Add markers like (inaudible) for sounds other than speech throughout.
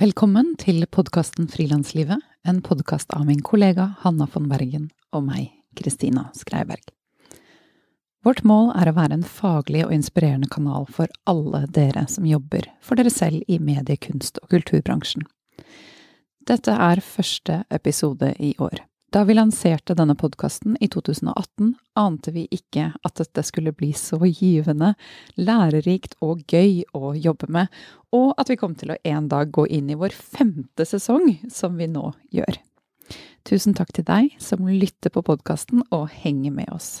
Velkommen til podkasten Frilanslivet, en podkast av min kollega Hanna von Bergen og meg, Kristina Skreiberg. Vårt mål er å være en faglig og inspirerende kanal for alle dere som jobber for dere selv i medie-, kunst- og kulturbransjen. Dette er første episode i år. Da vi lanserte denne podkasten i 2018, ante vi ikke at dette skulle bli så givende, lærerikt og gøy å jobbe med, og at vi kom til å en dag gå inn i vår femte sesong, som vi nå gjør. Tusen takk til deg som lytter på podkasten og henger med oss.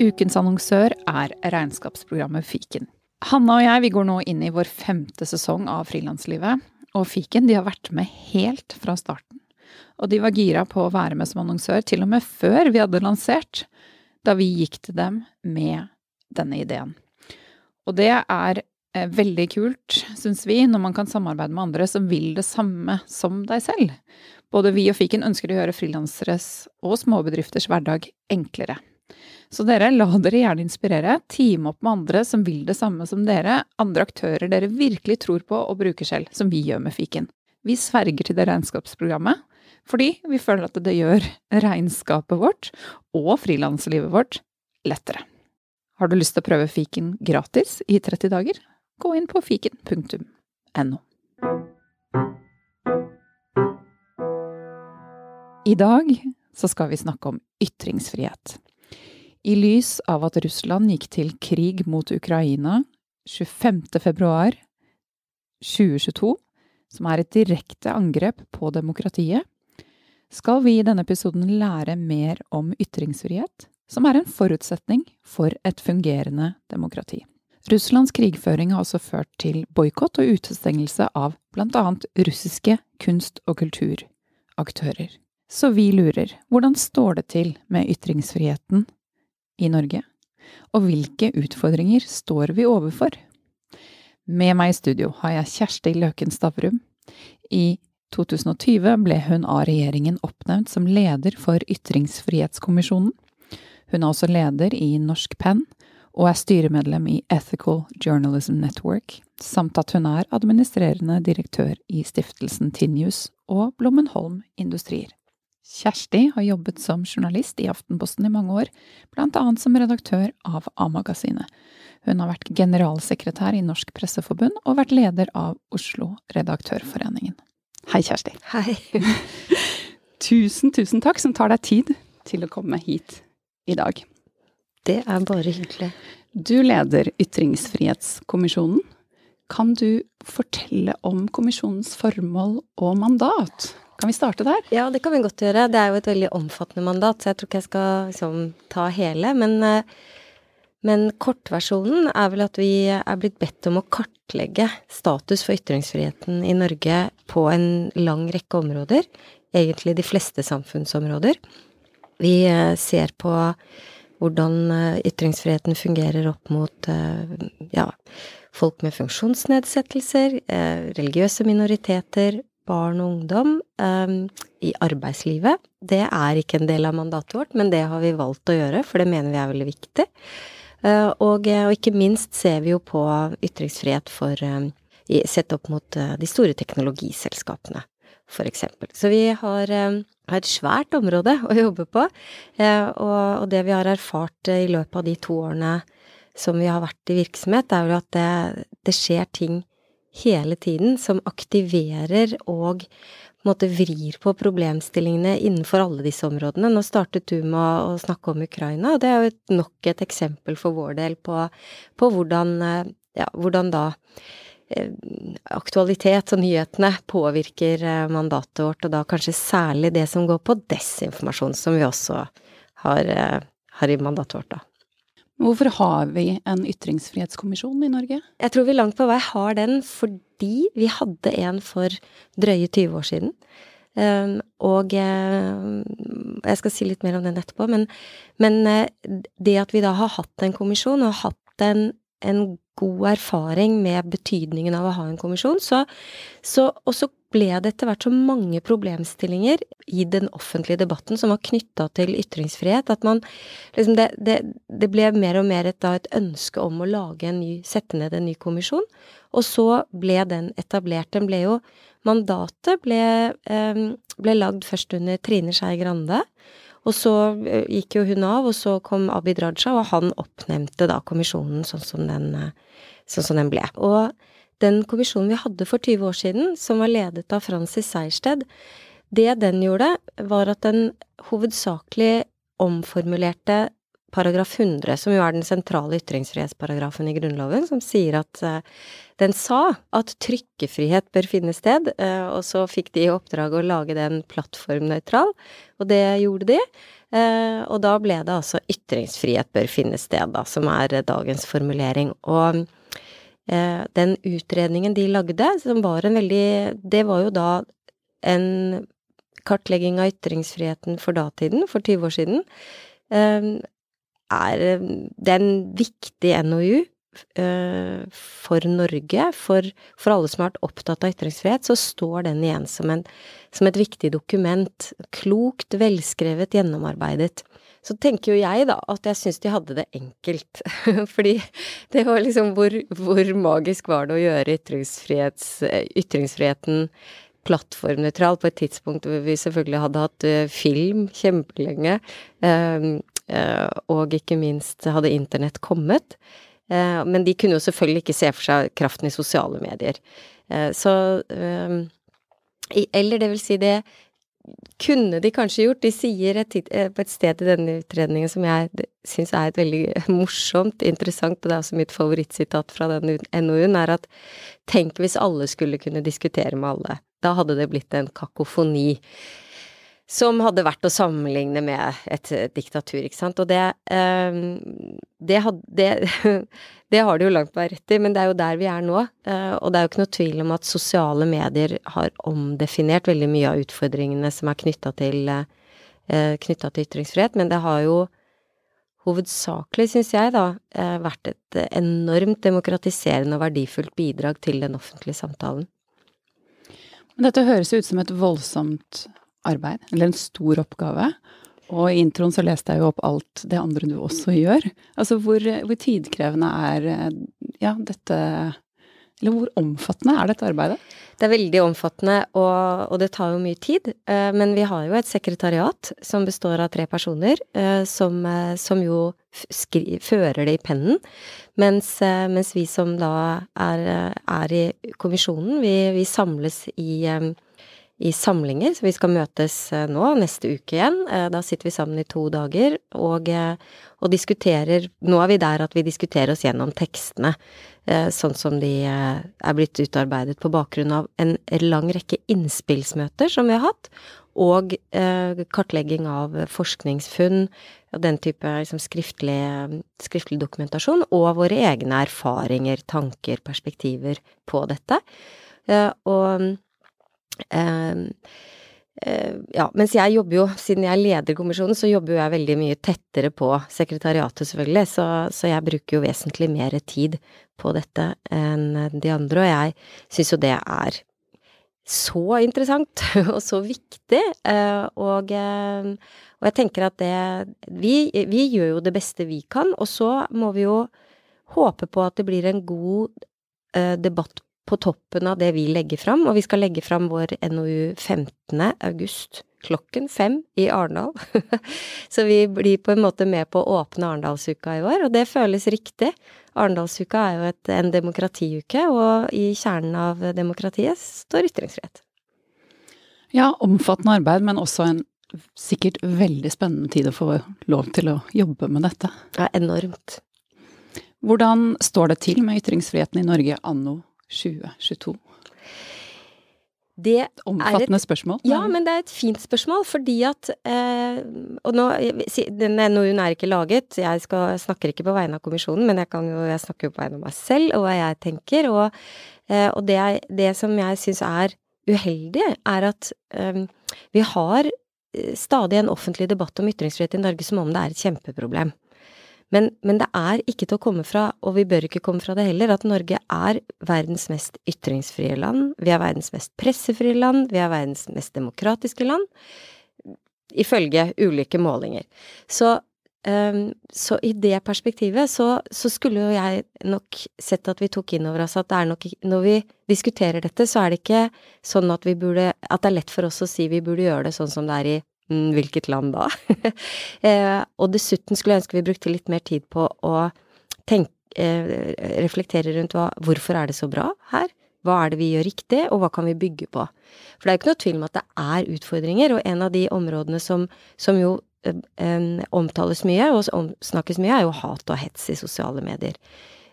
Ukens annonsør er regnskapsprogrammet Fiken. Hanna og jeg vi går nå inn i vår femte sesong av Frilanslivet. Og Fiken de har vært med helt fra starten. Og de var gira på å være med som annonsør til og med før vi hadde lansert, da vi gikk til dem med denne ideen. Og det er eh, veldig kult, syns vi, når man kan samarbeide med andre som vil det samme som deg selv. Både vi og Fiken ønsker å gjøre frilanseres og småbedrifters hverdag enklere. Så dere, la dere gjerne inspirere. Team opp med andre som vil det samme som dere, andre aktører dere virkelig tror på og bruker selv, som vi gjør med fiken. Vi sverger til det regnskapsprogrammet, fordi vi føler at det gjør regnskapet vårt og frilanslivet vårt lettere. Har du lyst til å prøve fiken gratis i 30 dager? Gå inn på fiken.no. I dag så skal vi snakke om ytringsfrihet. I lys av at Russland gikk til krig mot Ukraina 25. februar 2022, som er et direkte angrep på demokratiet, skal vi i denne episoden lære mer om ytringsfrihet, som er en forutsetning for et fungerende demokrati. Russlands krigføring har også ført til boikott og utestengelse av annet russiske kunst- og kulturaktører. Så vi lurer, hvordan står det til med ytringsfriheten i Norge? Og hvilke utfordringer står vi overfor? Med meg i studio har jeg Kjersti Løken Stavrum. I 2020 ble hun av regjeringen oppnevnt som leder for Ytringsfrihetskommisjonen. Hun er også leder i Norsk Penn, og er styremedlem i Ethical Journalism Network, samt at hun er administrerende direktør i stiftelsen Tinius og Blommenholm Industrier. Kjersti har jobbet som journalist i Aftenposten i mange år, blant annet som redaktør av A-magasinet. Hun har vært generalsekretær i Norsk Presseforbund og vært leder av Oslo Redaktørforeningen. Hei, Kjersti. Hei. (laughs) tusen, tusen takk som tar deg tid til å komme hit i dag. Det er bare hyggelig. Du leder Ytringsfrihetskommisjonen. Kan du fortelle om kommisjonens formål og mandat? Kan vi starte der? Ja, det kan vi godt gjøre. Det er jo et veldig omfattende mandat, så jeg tror ikke jeg skal liksom, ta hele. Men, eh, men kortversjonen er vel at vi er blitt bedt om å kartlegge status for ytringsfriheten i Norge på en lang rekke områder. Egentlig de fleste samfunnsområder. Vi eh, ser på hvordan eh, ytringsfriheten fungerer opp mot ja, folk med funksjonsnedsettelser, religiøse minoriteter, barn og ungdom um, i arbeidslivet. Det er ikke en del av mandatet vårt, men det har vi valgt å gjøre, for det mener vi er veldig viktig. Uh, og, og, ikke minst ser vi jo på ytringsfrihet for um, Sett opp mot uh, de store teknologiselskapene, eksempel. Så vi har, um, har et svært område (laughs) å jobbe på, og, det vi har erfart i løpet av de to årene som vi har vært i virksomhet, er jo at det, det skjer ting hele tiden som aktiverer og måte vrir på problemstillingene innenfor alle disse områdene. Nå startet du med å snakke om Ukraina, og det er jo et, nok et eksempel for vår del på, på hvordan, ja, hvordan da eh, aktualitet og nyhetene påvirker eh, mandatet vårt, og da kanskje særlig det som går på desinformasjon, som vi også har, eh, har i mandatet vårt, da. Hvorfor har vi en ytringsfrihetskommisjon i Norge? Jeg tror vi langt på vei har den fordi vi hadde en for drøye 20 år siden. Ehm, og eh, jeg skal si litt mer om den etterpå, men, men, eh, det at vi da har hatt en kommisjon og hatt en en god erfaring med betydningen av å ha en kommisjon, så, så Og så ble det etter hvert så mange problemstillinger i den offentlige debatten som var knytta til ytringsfrihet, at man liksom det, det, det ble mer og mer et, da, et ønske om å lage en ny, sette ned en ny kommisjon. Og så ble den etablert. Den ble jo Mandatet ble, eh, ble lagd først under Trine Skei Grande. Og så eh, gikk jo hun av, og så kom Abid Raja, og han oppnevnte da kommisjonen sånn som den, eh, sånn som den ble. Og den kommisjonen vi hadde for 20 år siden, som var ledet av Francis Sejersted, det den gjorde, var at den hovedsakelig omformulerte paragraf 100, som jo er den sentrale ytringsfrihetsparagrafen i Grunnloven, som sier at uh, den sa at trykkefrihet bør finne sted, uh, og så fikk de i oppdrag å lage den plattformnøytral, og det gjorde de. Uh, og da ble det altså ytringsfrihet bør finne sted, da, som er dagens formulering. Og den utredningen de lagde, som var en veldig Det var jo da en kartlegging av ytringsfriheten for datiden, for 20 år siden er eh, Det er en viktig NOU uh, for Norge. For, for, alle som har vært opptatt av ytringsfrihet, så står den igjen som, en, som et viktig dokument. Klokt, velskrevet, gjennomarbeidet. Så tenker jo jeg da at jeg syns de hadde det enkelt. (laughs) Fordi det var liksom hvor, hvor magisk var det å gjøre ytringsfriheten plattformnøytral på et tidspunkt hvor vi selvfølgelig hadde hatt uh, film kjempelenge. Eh, og ikke minst hadde internett kommet. Eh, men de kunne jo selvfølgelig ikke se for seg kraften i sosiale medier. Eh, så Eller det vil si, det kunne de kanskje gjort. De sier et, på et sted i denne utredningen som jeg syns er et veldig (laughs) morsomt, interessant, og det er også mitt favorittsitat fra den NOU-en, er at tenk hvis alle skulle kunne diskutere med alle. Da hadde det blitt en kakofoni som hadde vært å sammenligne med et, et diktatur, ikke sant. Og det, eh, det, had, det, (laughs) det, har du jo langt på vei rett i, men det er jo der vi er nå. Eh, og det er jo ikke noe tvil om at sosiale medier har omdefinert veldig mye av utfordringene som er knytta til, eh, til ytringsfrihet, men det har jo hovedsakelig, syns jeg, da, eh, vært et enormt demokratiserende og verdifullt bidrag til den offentlige samtalen. Dette høres ut som et voldsomt arbeid, eller en stor oppgave. Og i introen så leste jeg jo opp alt det andre du også gjør. Altså hvor, hvor tidkrevende er ja, dette Eller hvor omfattende er dette arbeidet? Det er veldig omfattende, og, og, det tar jo mye tid. Eh, men vi har jo et sekretariat som består av tre personer, eh, som, eh, som jo skri, fører det i pennen. Mens, mens, vi som da er, er i kommisjonen, vi, vi samles i i samlinger, så vi skal møtes eh, nå, neste uke igjen. Eh, da sitter vi sammen i to dager og, eh, og diskuterer Nå er vi der at vi diskuterer oss gjennom tekstene, sånn som de er blitt utarbeidet på bakgrunn av en lang rekke innspillsmøter som vi har hatt, og kartlegging av forskningsfunn og den type liksom, skriftlig, skriftlig dokumentasjon, og våre egne erfaringer, tanker, perspektiver på dette. Og ja, mens jeg jobber jo, siden jeg leder kommisjonen, så jobber jo jeg veldig mye tettere på sekretariatet, selvfølgelig, så, så jeg bruker jo vesentlig mer tid på dette enn de andre, og jeg syns jo det er så interessant (laughs) og så viktig, eh, og, eh, og jeg tenker at det vi, vi gjør jo det beste vi kan, og så må vi jo håpe på at det blir en god debatt på toppen av det vi legger fram, og vi skal legge fram vår NOU 15. august klokken fem i Arendal. (laughs) Så vi blir på en måte med på å åpne Arendalsuka i år, og det føles riktig. Arendalsuka er jo et, en demokratiuke, og i kjernen av demokratiet står ytringsfrihet. Ja, omfattende arbeid, men også en sikkert veldig spennende tid å få lov til å jobbe med dette. Ja, enormt. Hvordan står det til med ytringsfriheten i Norge anno 2022? Det et Omfattende et, spørsmål. Ja, men det er et fint spørsmål, fordi at eh, Og nå, denne NOU-en er ikke laget, jeg skal, snakker ikke på vegne av kommisjonen, men jeg, kan jo, jeg snakker jo på vegne av meg selv og hva jeg tenker. Og, eh, og det, det, som jeg syns er uheldig, er at eh, vi har eh, stadig en offentlig debatt om ytringsfrihet i Norge som om det er et kjempeproblem. Men, men, det er ikke til å komme fra, og vi bør ikke komme fra det heller, at Norge er verdens mest ytringsfrie land. Vi er verdens mest pressefrie land. Vi er verdens mest demokratiske land. Ifølge ulike målinger. Så, um, så i det perspektivet så, så, skulle jo jeg nok sett at vi tok inn over oss at det er nok Når vi diskuterer dette, så er det ikke sånn at vi burde At det er lett for oss å si vi burde gjøre det sånn som det er i Mm, hvilket land da? (laughs) eh, og dessuten skulle jeg ønske vi brukte litt mer tid på å tenke, eh, reflektere rundt hva, hvorfor er det så bra her? Hva er det vi gjør riktig, og hva kan vi bygge på? For det er jo ikke noe tvil om at det er utfordringer, og en av de områdene som, som jo eh, omtales mye og snakkes mye, er jo hat og hets i sosiale medier.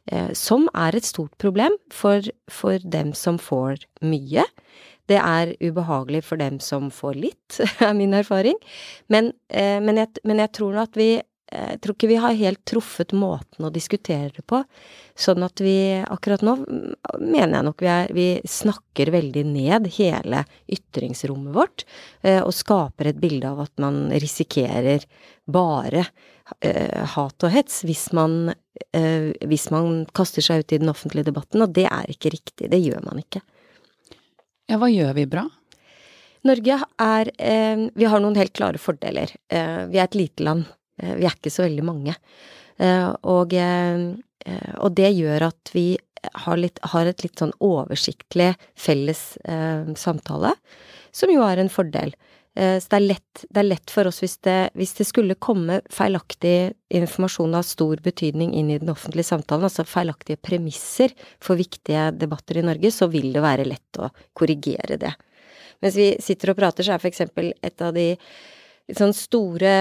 Eh, som er et stort problem for, for dem som får mye. Det er ubehagelig for dem som får litt, (laughs) er min erfaring. Men, eh, men, jeg, men jeg, tror at vi eh, jeg tror ikke vi har helt truffet måten å diskutere det på. Sånn at vi akkurat nå mener jeg nok vi, er, vi snakker veldig ned hele ytringsrommet vårt. Eh, og skaper et bilde av at man risikerer bare hat og hets hvis man, hvis man kaster seg ut i den offentlige debatten. Og det er ikke riktig. Det gjør man ikke. Ja, hva gjør vi bra? Norge er eh, Vi har noen helt klare fordeler. Eh, vi er et lite land. Eh, vi er ikke så veldig mange. Og, og, det gjør at vi har, litt, har, et litt sånn oversiktlig felles samtale, som jo er en fordel. Så det er, lett, det er lett, for oss hvis det, hvis det, skulle komme feilaktig informasjon av stor betydning inn i den offentlige samtalen, altså feilaktige premisser for viktige debatter i Norge, så vil det være lett å korrigere det. Mens vi sitter og prater, så er for eksempel et av de sånn store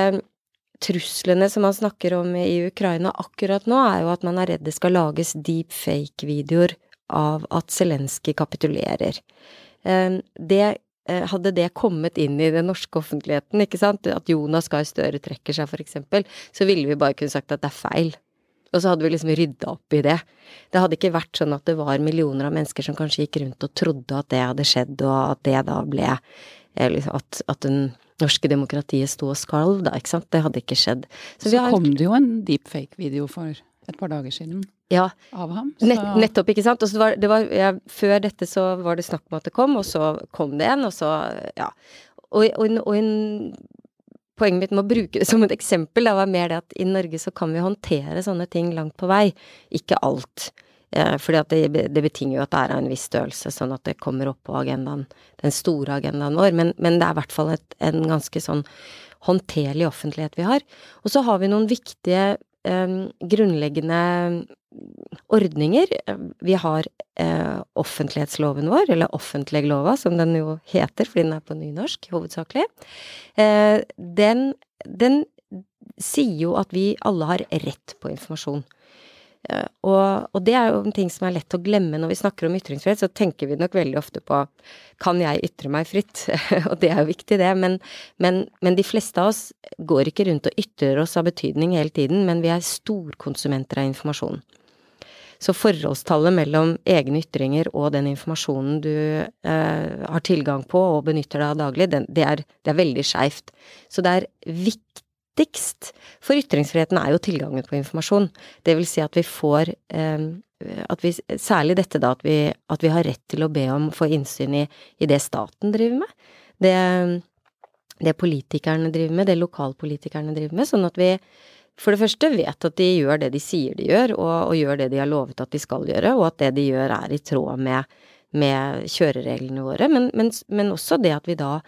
truslene som man snakker om i Ukraina akkurat nå, er jo at man er redd det skal lages deepfake-videoer av at Zelenskyj kapitulerer. Eh, det Eh, hadde det kommet inn i den norske offentligheten, ikke sant, at Jonas Gahr Støre trekker seg, for eksempel, så ville vi bare kunne sagt at det er feil. Og så hadde vi liksom rydda opp i det. Det hadde ikke vært sånn at det var millioner av mennesker som kanskje gikk rundt og trodde at det hadde skjedd, og at det da ble eh, liksom, at, at den norske demokratiet sto og skalv, da, ikke sant. Det hadde ikke skjedd. Så, så kom det jo en deepfake-video for et par dager siden ja. av ham. Nett, nettopp, ikke sant. Og så var, det var, ja, før dette så var det snakk om at det kom, og så kom det en, og så ja. Og, og, og en, poenget mitt med å bruke det som et eksempel da var mer det at i Norge så kan vi håndtere sånne ting langt på vei. Ikke alt. Eh, fordi at det, det, betinger jo at det er av en viss størrelse, sånn at det kommer opp på agendaen, den store agendaen vår. Men, men det er i hvert fall et, en ganske sånn håndterlig offentlighet vi har. Og så har vi noen viktige grunnleggende ordninger. Vi har eh, offentlighetsloven vår, eller offentleglova som den jo heter, fordi den er på nynorsk hovedsakelig. Eh, den, den sier jo at vi alle har rett på informasjon. Eh, og, og, det er jo en ting som er lett å glemme når vi snakker om ytringsfrihet, så tenker vi nok veldig ofte på kan jeg ytre meg fritt? (laughs) og det er jo viktig, det, men, men, men, de fleste av oss går ikke rundt og ytrer oss av betydning hele tiden, men vi er storkonsumenter av informasjon. Så forholdstallet mellom egne ytringer og den informasjonen du eh, har tilgang på og benytter deg av daglig, den, det, er, det er veldig skeivt. Så det er viktig viktigst for ytringsfriheten er jo tilgangen på informasjon. Det vil si at vi får eh, at vi, Særlig dette da, at vi, at vi, har rett til å be om å få innsyn i, i det staten driver med. Det, det politikerne driver med, det lokalpolitikerne driver med. Sånn at vi for det første vet at de gjør det de sier de gjør, og, og gjør det de har lovet at de skal gjøre, og at det de gjør er i tråd med, med kjørereglene våre. Men, men, men også det at vi da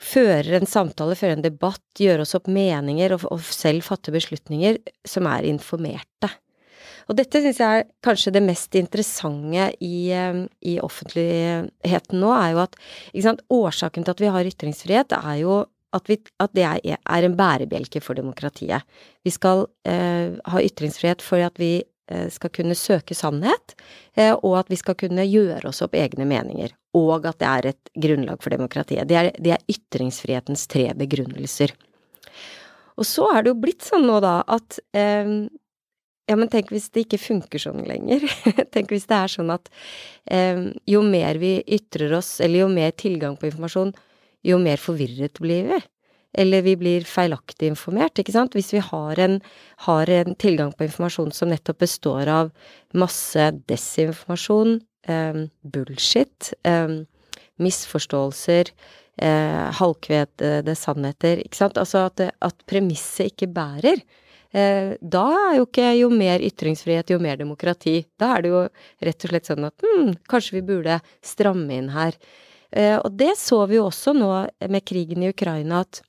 fører en samtale, fører en debatt, gjør oss opp meninger og, og selv fatter beslutninger som er informerte. Og dette syns jeg er kanskje det mest interessante i, eh, i, offentligheten nå, er jo at sant, årsaken til at vi har ytringsfrihet, er jo at, vi, at det er, er, en bærebjelke for demokratiet. Vi skal eh, ha ytringsfrihet fordi at vi skal kunne søke sannhet, eh, og at vi skal kunne gjøre oss opp egne meninger. Og at det er et grunnlag for demokratiet. Det er, det er ytringsfrihetens tre begrunnelser. Og så er det jo blitt sånn nå, da, at eh, ja, men tenk hvis det ikke funker sånn lenger. (laughs) tenk hvis det er sånn at eh, jo mer vi ytrer oss, eller jo mer tilgang på informasjon, jo mer forvirret blir vi. Eller vi blir feilaktig informert, ikke sant. Hvis vi har en, har en tilgang på informasjon som nettopp består av masse desinformasjon, eh, bullshit, eh, misforståelser, eh, halvkvedede sannheter, ikke sant. Altså at, at premisset ikke bærer. Eh, da er jo ikke jo mer ytringsfrihet, jo mer demokrati. Da er det jo rett og slett sånn at hm, kanskje vi burde stramme inn her. Eh, og det så vi jo også nå med krigen i Ukraina, at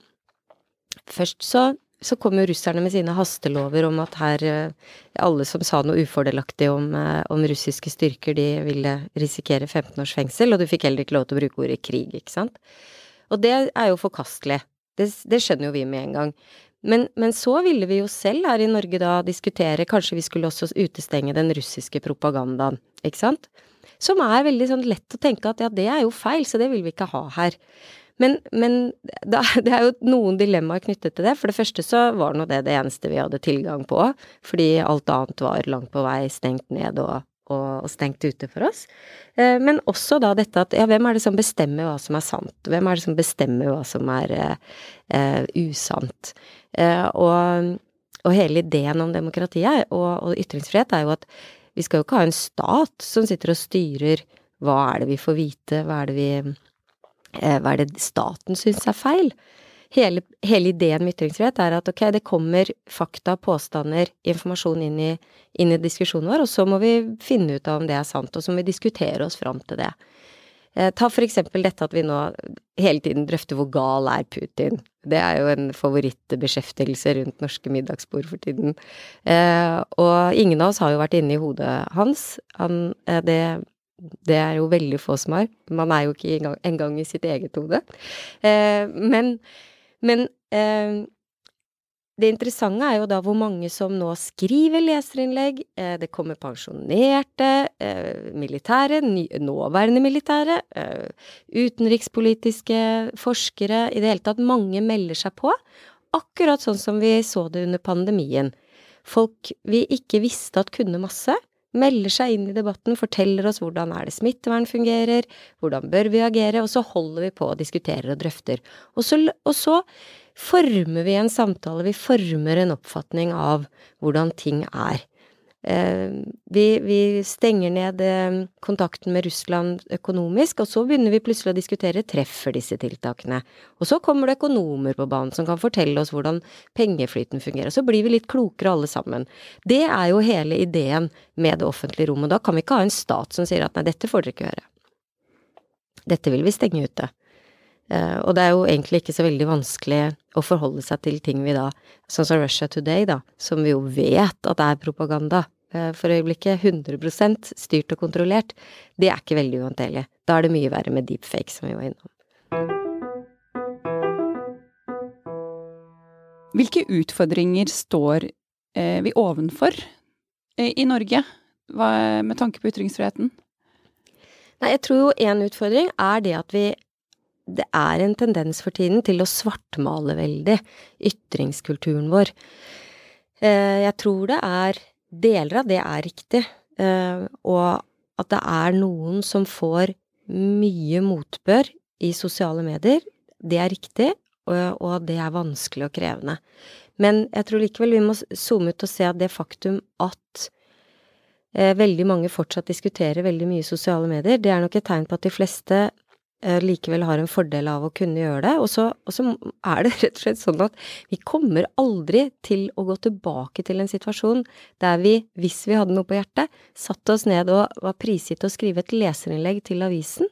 først så så kom jo russerne med sine hastelover om at her eh, Alle som sa noe ufordelaktig om, eh, om, russiske styrker, de ville risikere 15 års fengsel, og du fikk heller ikke lov til å bruke ordet krig, ikke sant. Og det er jo forkastelig. Det, det skjønner jo vi med en gang. Men, men, så ville vi jo selv her i Norge da diskutere Kanskje vi skulle også utestenge den russiske propagandaen, ikke sant? Som er veldig sånn lett å tenke at ja, det er jo feil, så det vil vi ikke ha her. Men, men da, (laughs) det er jo noen dilemmaer knyttet til det. For det første så var nå det det eneste vi hadde tilgang på, fordi alt annet var langt på vei stengt ned og, og, og stengt ute for oss. Eh, men også da dette at ja, hvem er det som bestemmer hva som er sant? Hvem er det som bestemmer hva som er eh, eh usant? Eh, og, og, hele ideen om demokratiet og, ytringsfrihet er jo at vi skal jo ikke ha en stat som sitter og styrer hva er det vi får vite, hva er det vi hva er det staten syns er feil? Hele, hele, ideen med ytringsfrihet er at ok, det kommer fakta, påstander, informasjon inn i, inn i, diskusjonen vår, og så må vi finne ut av om det er sant, og så må vi diskutere oss fram til det. Eh, ta for eksempel dette at vi nå hele tiden drøfter hvor gal er Putin. Det er jo en favorittbeskjeftigelse rundt norske middagsbord for tiden. Eh, og ingen av oss har jo vært inne i hodet hans. Han, eh, det det er jo veldig få som har. Man er jo ikke engang, engang i sitt eget hode. Eh, men, men eh, det interessante er jo da hvor mange som nå skriver leserinnlegg. Eh, det kommer pensjonerte eh, militære, ny, nåværende militære, eh, utenrikspolitiske forskere I det hele tatt, mange melder seg på. Akkurat sånn som vi så det under pandemien. Folk vi ikke visste at kunne masse, melder seg inn i debatten, forteller oss hvordan er det smittevern fungerer, hvordan bør vi agere, og så holder vi på og diskuterer og drøfter. Og så, og så former vi en samtale, vi former en oppfatning av hvordan ting er. Eh, vi, vi, stenger ned eh, kontakten med Russland økonomisk, og så begynner vi plutselig å diskutere treffer disse tiltakene. Og så kommer det økonomer på banen som kan fortelle oss hvordan pengeflyten fungerer. Så blir vi litt klokere alle sammen. Det er jo hele ideen med det offentlige rommet. Da kan vi ikke ha en stat som sier at nei, dette får dere ikke høre. Dette vil vi stenge ute. Uh, og det er jo egentlig ikke så veldig vanskelig å forholde seg til ting vi da, sånn som Russia Today, da, som vi jo vet at er propaganda, Eh, for øyeblikket 100% styrt og kontrollert, det er ikke veldig uhåndterlig. Da er det mye verre med deepfake, som vi var innom. Hvilke utfordringer står eh, vi ovenfor eh, i Norge med tanke på ytringsfriheten? Nei, jeg tror jo en utfordring er det at vi Det er en tendens for tiden til å svartmale veldig ytringskulturen vår. Jeg tror det er deler av det er riktig, eh, og at det er noen som får mye motbør i sosiale medier, det er riktig, og det er vanskelig og krevende. Men jeg tror likevel vi må zoome ut og se at det faktum at eh, veldig mange fortsatt diskuterer veldig mye i sosiale medier, det er nok et tegn på at de fleste Eh, likevel har en fordel av å kunne gjøre det. Og så, og så, er det (laughs) rett og slett sånn at vi kommer aldri til å gå tilbake til en situasjon der vi, hvis vi hadde noe på hjertet, satte oss ned og var prisgitt å skrive et leserinnlegg til avisen.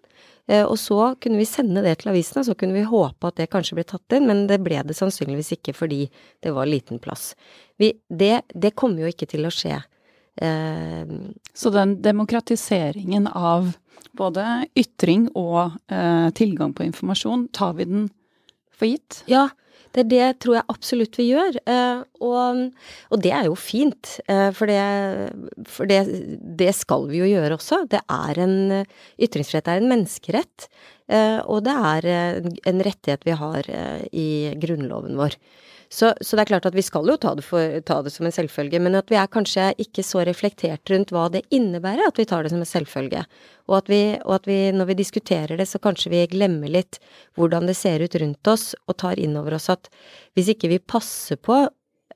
Eh, og så kunne vi sende det til avisen, og så kunne vi håpe at det kanskje ble tatt inn, men det ble det sannsynligvis ikke fordi det var liten plass. Vi, det, det kommer jo ikke til å skje. Eh, så den demokratiseringen av både ytring og eh, tilgang på informasjon, tar vi den for gitt? Ja, det, det tror jeg absolutt vi gjør. Eh, og, og, det er jo fint, eh, for, det, for det, det, skal vi jo gjøre også. Det er en Ytringsfrihet er en menneskerett, eh, og det er en rettighet vi har i grunnloven vår. Så, så, det er klart at vi skal jo ta det, for, ta det, som en selvfølge, men at vi er kanskje ikke så reflektert rundt hva det innebærer at vi tar det som en selvfølge. Og at, vi, og at vi, når vi diskuterer det, så kanskje vi glemmer litt hvordan det ser ut rundt oss, og tar inn over oss at hvis ikke vi passer på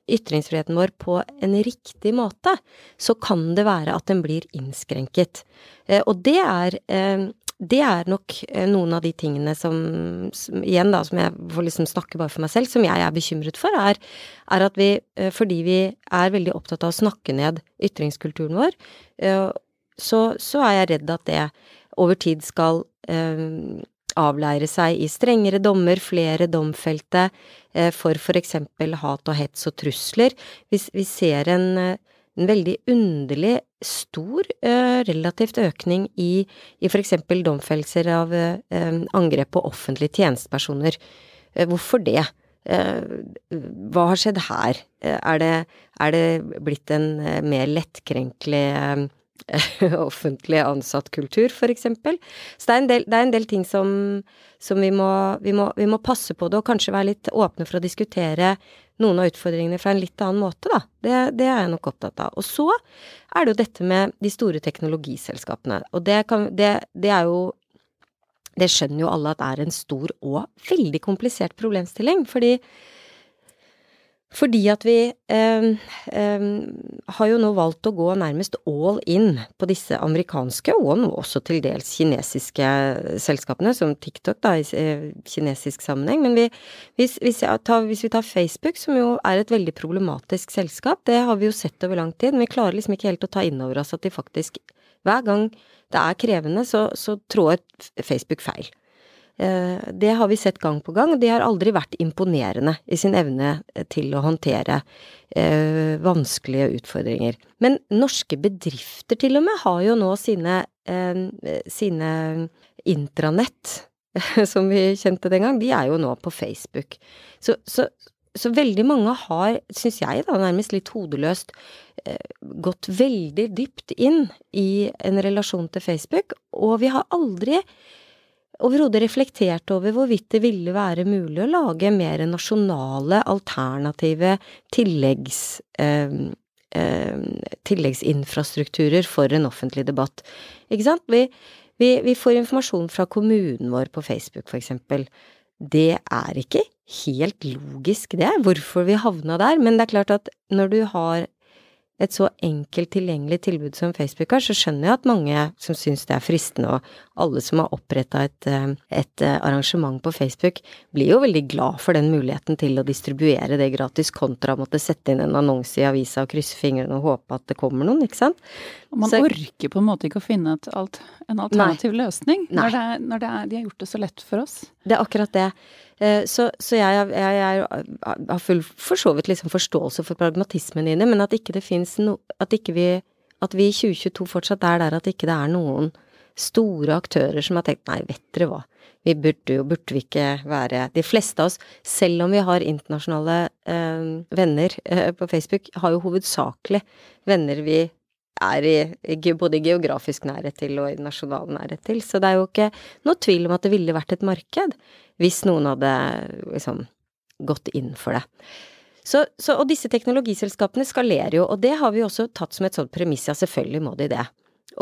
ytringsfriheten vår på en riktig måte, så kan det være at den blir innskrenket. Eh, og det er eh, det er nok eh, noen av de tingene som, som, igjen da, som jeg får liksom snakke bare for meg selv, som jeg er bekymret for, er, er at vi, eh, fordi vi er veldig opptatt av å snakke ned ytringskulturen vår, eh, så, så er jeg redd at det over tid skal avleire seg i strengere dommer, flere domfelte for eksempel hat og hets og trusler. Vi, vi ser en en veldig underlig stor uh, relativt økning i, i eksempel domfellelser av uh, angrep på offentlige tjenestepersoner. Uh, hvorfor det? hva har skjedd her? Er det, er det blitt en mer lettkrenkelig (laughs) offentlig ansattkultur, for eksempel. Så det er en del, er en del ting som, som vi, må, vi, må, vi, må, passe på det, og kanskje være litt åpne for å diskutere noen av utfordringene fra en litt annen måte, da. Det, det er jeg nok opptatt av. Og så er det jo dette med de store teknologiselskapene. Og det, kan, det, det er jo Det skjønner jo alle at det er en stor og veldig komplisert problemstilling, fordi fordi at vi eh, eh, har jo nå valgt å gå nærmest all in på disse amerikanske, og nå også til dels kinesiske selskapene, som TikTok da, i eh, kinesisk sammenheng. Men vi, hvis, hvis, tar, hvis, vi tar Facebook, som jo er et veldig problematisk selskap, det har vi jo sett over lang tid, men vi klarer liksom ikke helt å ta inn over oss at de faktisk Hver gang det er krevende, så, så trår Facebook feil. Eh, det har vi sett gang på gang, de har aldri vært imponerende i sin evne til å håndtere eh, vanskelige utfordringer. Men norske bedrifter til og med har jo nå sine, eh, sine intranett, (laughs) som vi kjente den gang, de er jo nå på Facebook. Så, så, så veldig mange har, syns jeg da, nærmest litt hodeløst, gått veldig dypt inn i en relasjon til Facebook, og vi har aldri overhodet reflektert over hvorvidt det ville være mulig å lage mer nasjonale, alternative tilleggs, eh, eh, tilleggsinfrastrukturer for en offentlig debatt. Ikke sant? Vi, vi, vi får informasjon fra kommunen vår på Facebook, for eksempel. Det er ikke helt logisk, det, hvorfor vi havna der, men det er klart at når du har et så enkelt tilgjengelig tilbud som Facebook har, så skjønner jeg at mange som syns det er fristende, og alle som har oppretta et, eh, et, eh, arrangement på Facebook, blir jo veldig glad for den muligheten til å distribuere det gratis, kontra å måtte sette inn en annonse i avisa og krysse fingrene og håpe at det kommer noen, ikke sant. Og man så, orker på en måte ikke å finne alt, en alternativ nei, løsning når, det er, når det er, de har gjort det så lett for oss. Det er akkurat det. Eh, så, så jeg, har full for så vidt liksom forståelse for pragmatismen det, men at ikke det fins no... At vi At vi i 2022 fortsatt er der at ikke det er noen store aktører som har tenkt nei, vet dere hva, vi burde jo, burde vi ikke være De fleste av oss, selv om vi har internasjonale eh, venner eh, på Facebook, har jo hovedsakelig venner vi er i både geografisk nærhet til og i nasjonal nærhet til. Så det er jo ikke noe tvil om at det ville vært et marked hvis noen hadde liksom gått inn for det. Så, så, og disse teknologiselskapene skalerer jo, og det har vi også tatt som et sånt premiss, ja selvfølgelig må de det.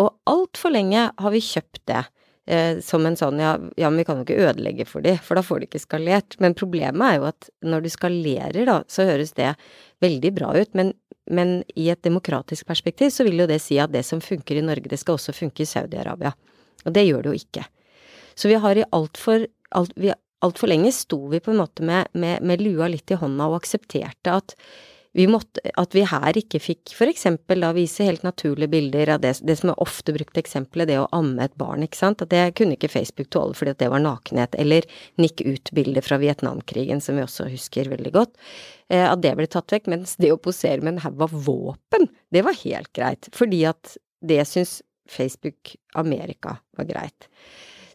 Og altfor lenge har vi kjøpt det eh, som en sånn ja, ja, men vi kan jo ikke ødelegge for de, for da får de ikke skalert. Men problemet er jo at når du skalerer, da, så høres det veldig bra ut, men, men i et demokratisk perspektiv så vil jo det si at det som funker i Norge, det skal også funke i Saudi-Arabia. Og det gjør det jo ikke. Så vi har i altfor alt, alt lenge sto vi på en måte med, med, med, lua litt i hånda og aksepterte at vi, måtte, at vi her ikke fikk for eksempel da vise helt naturlige bilder av det, det som er ofte brukt eksempelet, det å amme et barn, ikke sant, at det kunne ikke Facebook tåle fordi at det var nakenhet, eller nikk ut-bilder fra Vietnamkrigen, som vi også husker veldig godt, eh, at det ble tatt vekk, mens det å posere med en haug av våpen, det var helt greit, fordi at det syns Facebook Amerika var greit.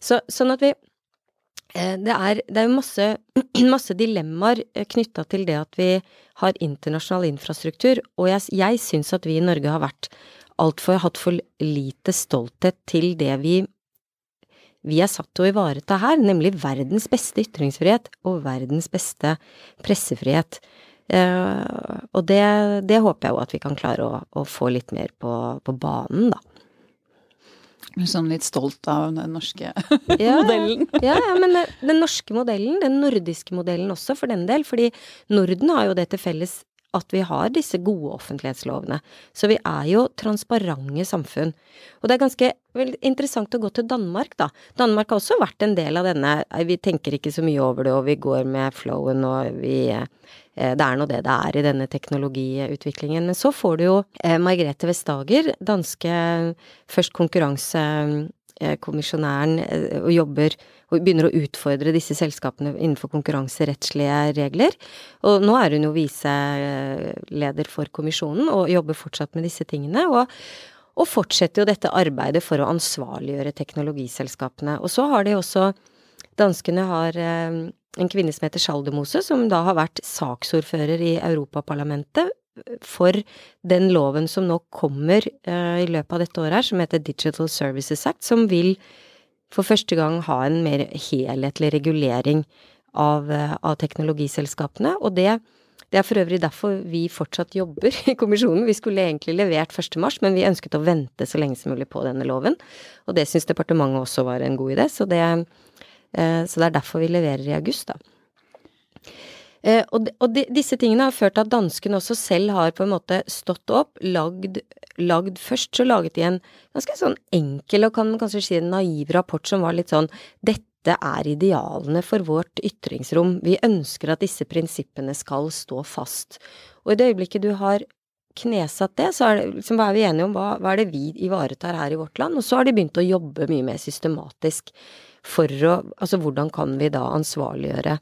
Så, sånn at vi det er, det er masse, (clears throat) masse dilemmaer eh, knytta til det at vi har internasjonal infrastruktur, og jeg, jeg syns at vi i Norge har vært altfor hatt for lite stolthet til det vi vi er satt til å ivareta her, nemlig verdens beste ytringsfrihet og verdens beste pressefrihet. og det, det, håper jeg jo at vi kan klare å, å få litt mer på, på banen, da. Sånn litt stolt av den norske (laughs) ja, modellen. ja, ja, men den norske modellen, den nordiske modellen også for den del, fordi Norden har jo det til felles at vi har disse gode offentlighetslovene. Så vi er jo transparente samfunn. Og det er ganske interessant å gå til Danmark, da. Danmark har også vært en del av denne Vi tenker ikke så mye over det, og vi går med flowen, og vi eh, Det er nå det det er i denne teknologiutviklingen. Men så får du jo eh, Margrethe Vestager, danske først konkurranse Eh, kommisjonæren eh, og jobber og begynner å utfordre disse selskapene innenfor konkurranserettslige regler. Og nå er hun jo viseleder for kommisjonen og jobber fortsatt med disse tingene. Og, og fortsetter jo dette arbeidet for å ansvarliggjøre teknologiselskapene. Og så har de også Danskene har eh, en kvinne som heter Sjaldemose, som da har vært saksordfører i Europaparlamentet for den loven som nå kommer uh, i løpet av dette året her, som heter Digital Services Act, som vil for første gang ha en mer helhetlig regulering av, uh, av teknologiselskapene. Og det, det, er for øvrig derfor vi fortsatt jobber (laughs) i kommisjonen. Vi skulle egentlig levert 1. mars, men vi ønsket å vente så lenge som mulig på denne loven. Og det syns departementet også var en god idé, så det, uh, så det er derfor vi leverer i august, da. Eh, og, og de, disse tingene har ført til at danskene også selv har på en måte stått opp, lagd, lagd Først så laget de en ganske sånn enkel og kan man kanskje si en naiv rapport som var litt sånn dette er idealene for vårt ytringsrom. Vi ønsker at disse prinsippene skal stå fast. Og i det øyeblikket du har knesatt det, så er, det, liksom, er vi enige om, hva, hva, er det vi ivaretar her i vårt land? Og så har de begynt å jobbe mye mer systematisk for å Altså hvordan kan vi da ansvarliggjøre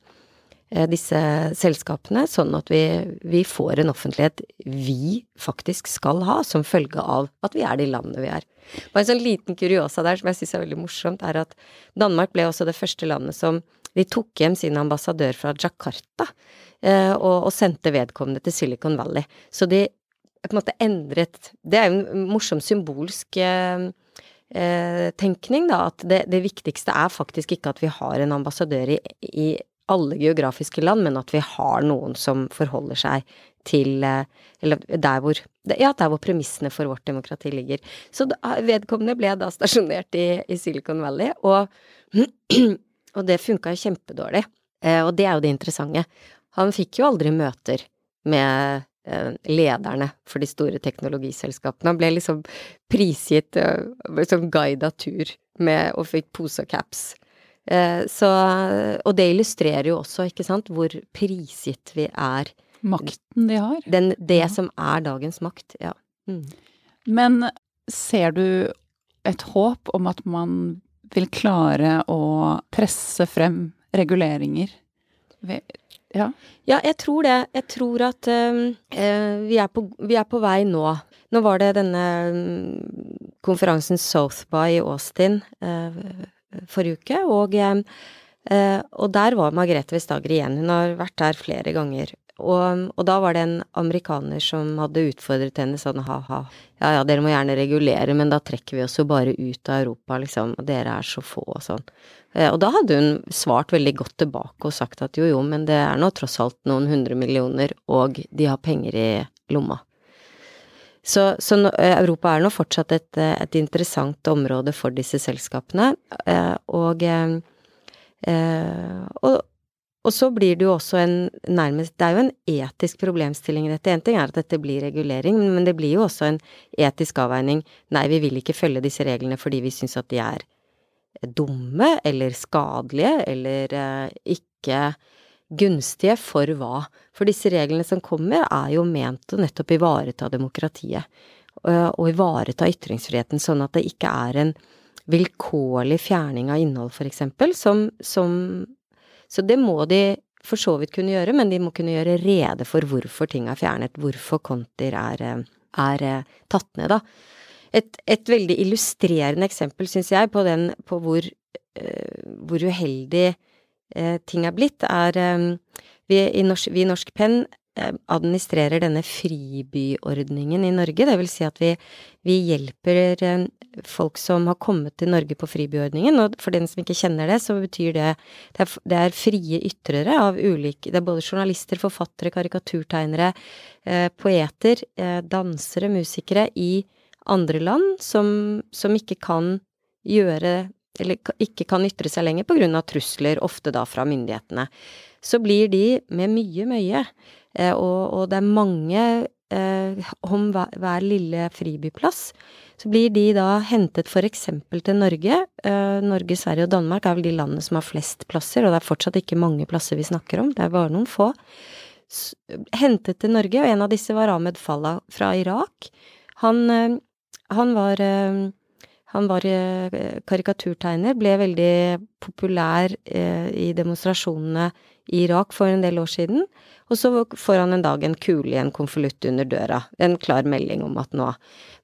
disse selskapene, sånn at vi, vi, får en offentlighet vi faktisk skal ha, som følge av at vi er de landene vi er. Bare en sånn liten kuriosa der som jeg syns er veldig morsomt, er at Danmark ble også det første landet som de tok hjem sin ambassadør fra Jakarta, eh, og, og sendte vedkommende til Silicon Valley. Så de på en måte endret Det er jo en morsom symbolsk eh, eh, tenkning, da, at det, det, viktigste er faktisk ikke at vi har en ambassadør i, i alle geografiske land, men at vi har noen som forholder seg til eh, Eller der hvor Ja, der hvor premissene for vårt demokrati ligger. Så vedkommende ble da stasjonert i, i Silicon Valley, og, (clears throat) og det funka jo kjempedårlig. Eh, og det er jo det interessante. Han fikk jo aldri møter med eh, lederne for de store teknologiselskapene. Han ble liksom prisgitt, liksom guida tur med, og fikk pose og caps. Eh, så, og det illustrerer jo også, ikke sant, hvor prisgitt vi er. Makten de har. Den, det ja. som er dagens makt, ja. Mm. Men ser du et håp om at man vil klare å presse frem reguleringer? Ja. ja, jeg tror det. Jeg tror at uh, vi, er på, vi, er på, vei nå. Nå var det denne um, konferansen South by i Austin. Uh, forrige uke, og, eh, og der var Margrethe Vestager igjen. Hun har vært der flere ganger. Og, og, da var det en amerikaner som hadde utfordret henne sånn ha-ha, ja ja, dere må gjerne regulere, men da trekker vi oss jo bare ut av Europa, liksom, og dere er så få og sånn. Eh, og da hadde hun svart veldig godt tilbake og sagt at jo jo, men det er nå tross alt noen hundre millioner, og de har penger i lomma. Så, så eh, Europa er nå fortsatt et, eh, et, interessant område for disse selskapene. Eh, og, og, og, så blir det jo også en nærmest Det er jo en etisk problemstilling i dette. En ting er at dette blir regulering, men det blir jo også en etisk avveining. Nei, vi vil ikke følge disse reglene fordi vi syns at de er dumme eller skadelige eller ikke gunstige for hva? For disse reglene som kommer, er jo ment å nettopp ivareta demokratiet. Øh, og ivareta ytringsfriheten, sånn at det ikke er en vilkårlig fjerning av innhold, for eksempel, som, som Så det må de for så vidt kunne gjøre, men de må kunne gjøre rede for hvorfor ting er fjernet, hvorfor konter er, er tatt ned, da. Et, et, veldig illustrerende eksempel, syns jeg, på, den, på hvor, uh, hvor uheldig eh, ting er blitt, er eh, vi, i norsk, vi i Norsk Penn eh, administrerer denne fribyordningen i Norge. Det vil si at vi, vi hjelper eh, folk som har kommet til Norge på fribyordningen. Og for den som ikke kjenner det, så betyr det det er, det er frie ytrere av ulike Det er både journalister, forfattere, karikaturtegnere, eh, poeter, eh, dansere, musikere i andre land som, som ikke kan gjøre eller ikke kan ytre seg lenger av trusler, ofte da fra myndighetene. Så blir de med mye mye, eh, og, og det er mange eh, om hver, hver, lille fribyplass, så blir de da hentet eksempel til Norge. Eh, Norge, Sverige og Danmark er vel de landene som har flest plasser, og det er fortsatt ikke mange plasser vi snakker om, det er bare noen få. S hentet til Norge, og en av disse var Ahmed Fallah fra Irak. Han, eh, han var eh, han var eh, karikaturtegner, ble veldig populær eh, i demonstrasjonene i Irak for en del år siden. Og så får han en dag en kule i en konvolutt under døra, en klar melding om at nå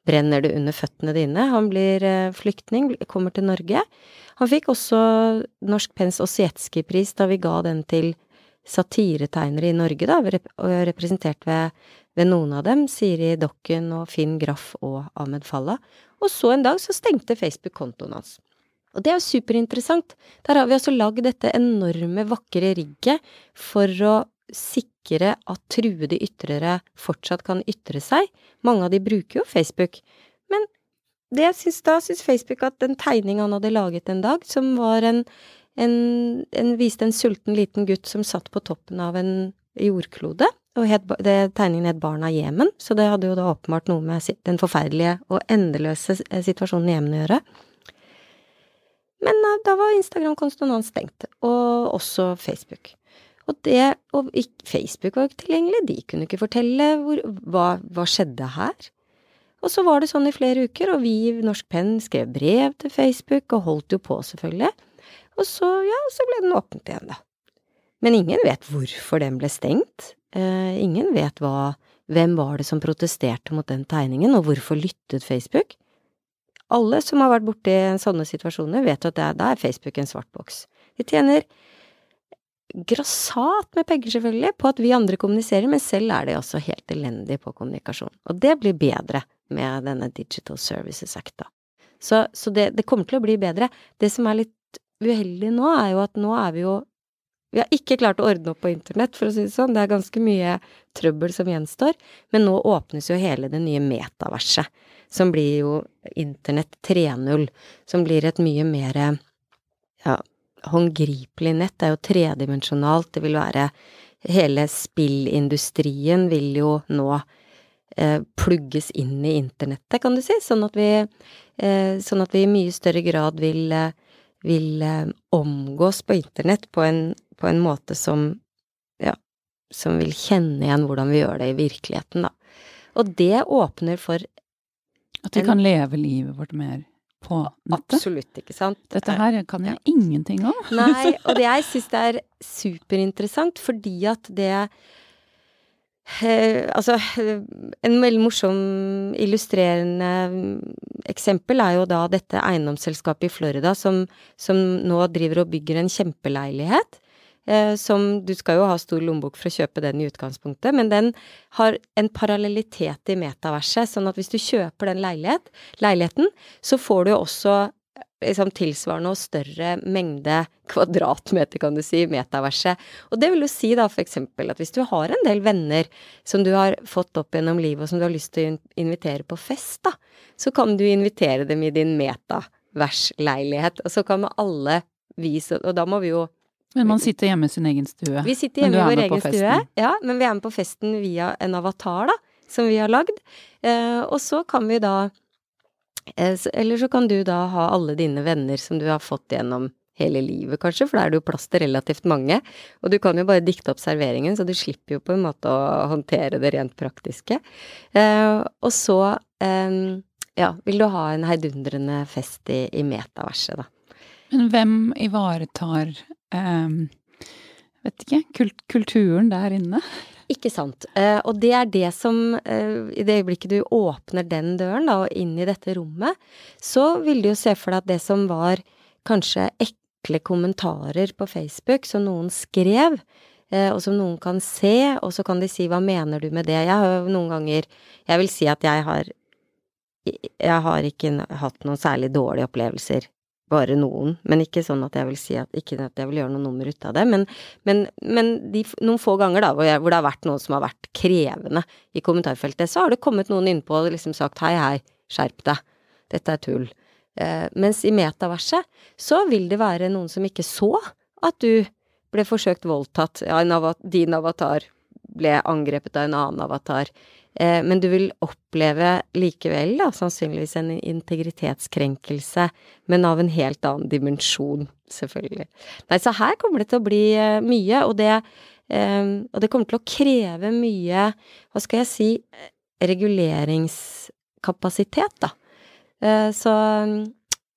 brenner det under føttene dine. Han blir eh, flyktning, kommer til Norge. Han fikk også Norsk Pens Ossietskij-pris da vi ga den til satiretegnere i Norge, da, representert ved, ved noen av dem, Siri Dokken og Finn Graff og Ahmed Falla. Og så en dag så stengte Facebook kontoen hans. Og det er jo superinteressant. Der har vi altså lagd dette enorme, vakre rigget for å sikre at truede ytrere fortsatt kan ytre seg. Mange av de bruker jo Facebook. Men det jeg syns da, syns Facebook at den tegninga han hadde laget en dag, som var en, en, en viste en sulten liten gutt som satt på toppen av en jordklode, og het, det, tegningen het Barn av Jemen, så det hadde jo da åpenbart noe med den forferdelige og endeløse eh, situasjonen i Jemen å gjøre. Men eh, da var Instagram-kontoen hans stengt, og også Facebook. Og det, og Facebook var jo ikke tilgjengelig, de kunne ikke fortelle hvor, hva, hva skjedde her. Og så var det sånn i flere uker, og vi i Norsk Penn skrev brev til Facebook, og holdt jo på, selvfølgelig. Og så, ja, så ble den åpnet igjen, da. Men ingen vet hvorfor den ble stengt. Eh, ingen vet hva Hvem var det som protesterte mot den tegningen, og hvorfor lyttet Facebook? Alle som har vært borti sånne situasjoner, vet at da er Facebook en svart boks. De tjener grassat med penger, selvfølgelig, på at vi andre kommuniserer, men selv er de også helt elendige på kommunikasjon. Og det blir bedre med denne Digital Services Act, da. Så, så det, det, kommer til å bli bedre. Det som er litt uheldig nå, er jo at nå er vi jo vi har ikke klart å ordne opp på internett, for å si det sånn. Det er ganske mye trøbbel som gjenstår. Men nå åpnes jo hele det nye metaverset, som blir jo internett 3.0. Som blir et mye mer ja, håndgripelig nett. Det er jo tredimensjonalt. Det vil være Hele spillindustrien vil jo nå eh, plugges inn i internettet, kan du si. Sånn at vi, eh, sånn at vi i mye større grad vil eh, vil eh, omgås på internett på en på en måte som ja, som vil kjenne igjen hvordan vi gjør det i virkeligheten, da. Og det åpner for At vi en, kan leve livet vårt mer på nettet? Absolutt, ikke sant. Dette her kan jeg ja. ingenting om. (laughs) Nei, og det jeg syns det er superinteressant, fordi at det Eh, altså, en veldig morsom, illustrerende eksempel er jo da dette eiendomsselskapet i Florida som, som nå driver og bygger en kjempeleilighet. Eh, som Du skal jo ha stor lommebok for å kjøpe den i utgangspunktet, men den har en parallellitet i metaverset. Sånn at hvis du kjøper den leilighet, leiligheten, så får du jo også liksom tilsvarende og større mengde kvadratmeter, kan du si, i metaverset. Og det vil jo si da for eksempel at hvis du har en del venner som du har fått opp gjennom livet, og som du har lyst til å invitere på fest, da, så kan du invitere dem i din metaversleilighet, og så kan vi alle vise Og da må vi jo men man sitter hjemme i sin egen stue. Vi sitter hjemme i vår egen stue, ja. Men vi er med på festen via en avatar, da, som vi har lagd. Eh, og så kan vi da eh, Eller så kan du da ha alle dine venner som du har fått gjennom hele livet, kanskje, for da er det jo plass til relativt mange. Og du kan jo bare dikte opp serveringen, så du slipper jo på en måte å håndtere det rent praktiske. Eh, og så, eh, ja, vil du ha en heidundrende fest i, i metaverset, da. Men hvem ivaretar vet ikke, kulturen der inne? Ikke sant. Uh, og det er det som uh, I det øyeblikket du åpner den døren, da, og inn i dette rommet, så vil du jo se for deg at det som var kanskje ekle kommentarer på Facebook som noen skrev, eh, og som noen kan se, og så kan de si hva mener du med det. Jeg har jo noen ganger Jeg vil si at jeg har Jeg har ikke hatt noen særlig dårlige opplevelser bare noen, men ikke sånn at jeg vil si at ikke at jeg vil gjøre noe nummer ut av det. Men, men, men de, noen få ganger da, hvor, jeg, hvor, det har vært noe som har vært krevende i kommentarfeltet, så har det kommet noen innpå og liksom sagt hei, hei, skjerp deg, dette er tull. Eh, mens i metaverset så vil det være noen som ikke så at du ble forsøkt voldtatt, ja, av, din avatar ble angrepet av en annen avatar. Eh, men du vil oppleve likevel, da, sannsynligvis en integritetskrenkelse, men av en helt annen dimensjon, selvfølgelig. Nei, så her kommer det til å bli eh, mye, og det, eh, og det kommer til å kreve mye, hva skal jeg si, reguleringskapasitet, da. Så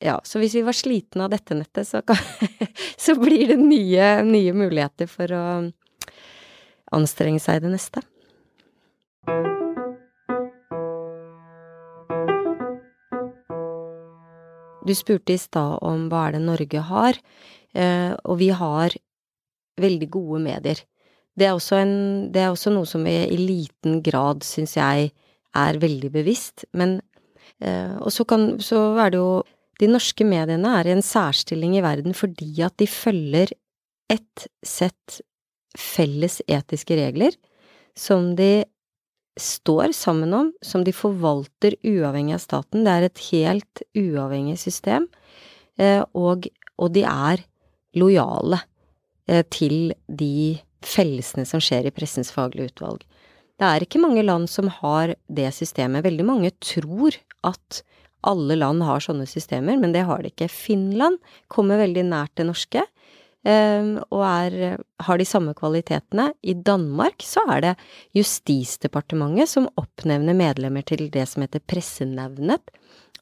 ja, så hvis vi var slitne av dette nettet, så, kan, (laughs) så blir det nye, nye muligheter for å anstrenge seg i det neste. Du spurte i stad om hva er det Norge har, eh, og vi har veldig gode medier. Det er også, en, det er også noe som vi i liten grad, syns jeg, er veldig bevisst, men eh, Og så, kan, så er det jo De norske mediene er i en særstilling i verden fordi at de følger et sett felles etiske regler som de står sammen om, som de forvalter uavhengig av staten. Det er et helt uavhengig system, eh, og, og de er lojale eh, til de fellesene som skjer i Pressens faglige utvalg. Det er ikke mange land som har det systemet. Veldig mange tror at alle land har sånne systemer, men det har de ikke. Finland kommer veldig nært det norske. Ehm, og er, har de samme kvalitetene. I Danmark så er det Justisdepartementet som oppnevner medlemmer til det som heter Pressenevnet,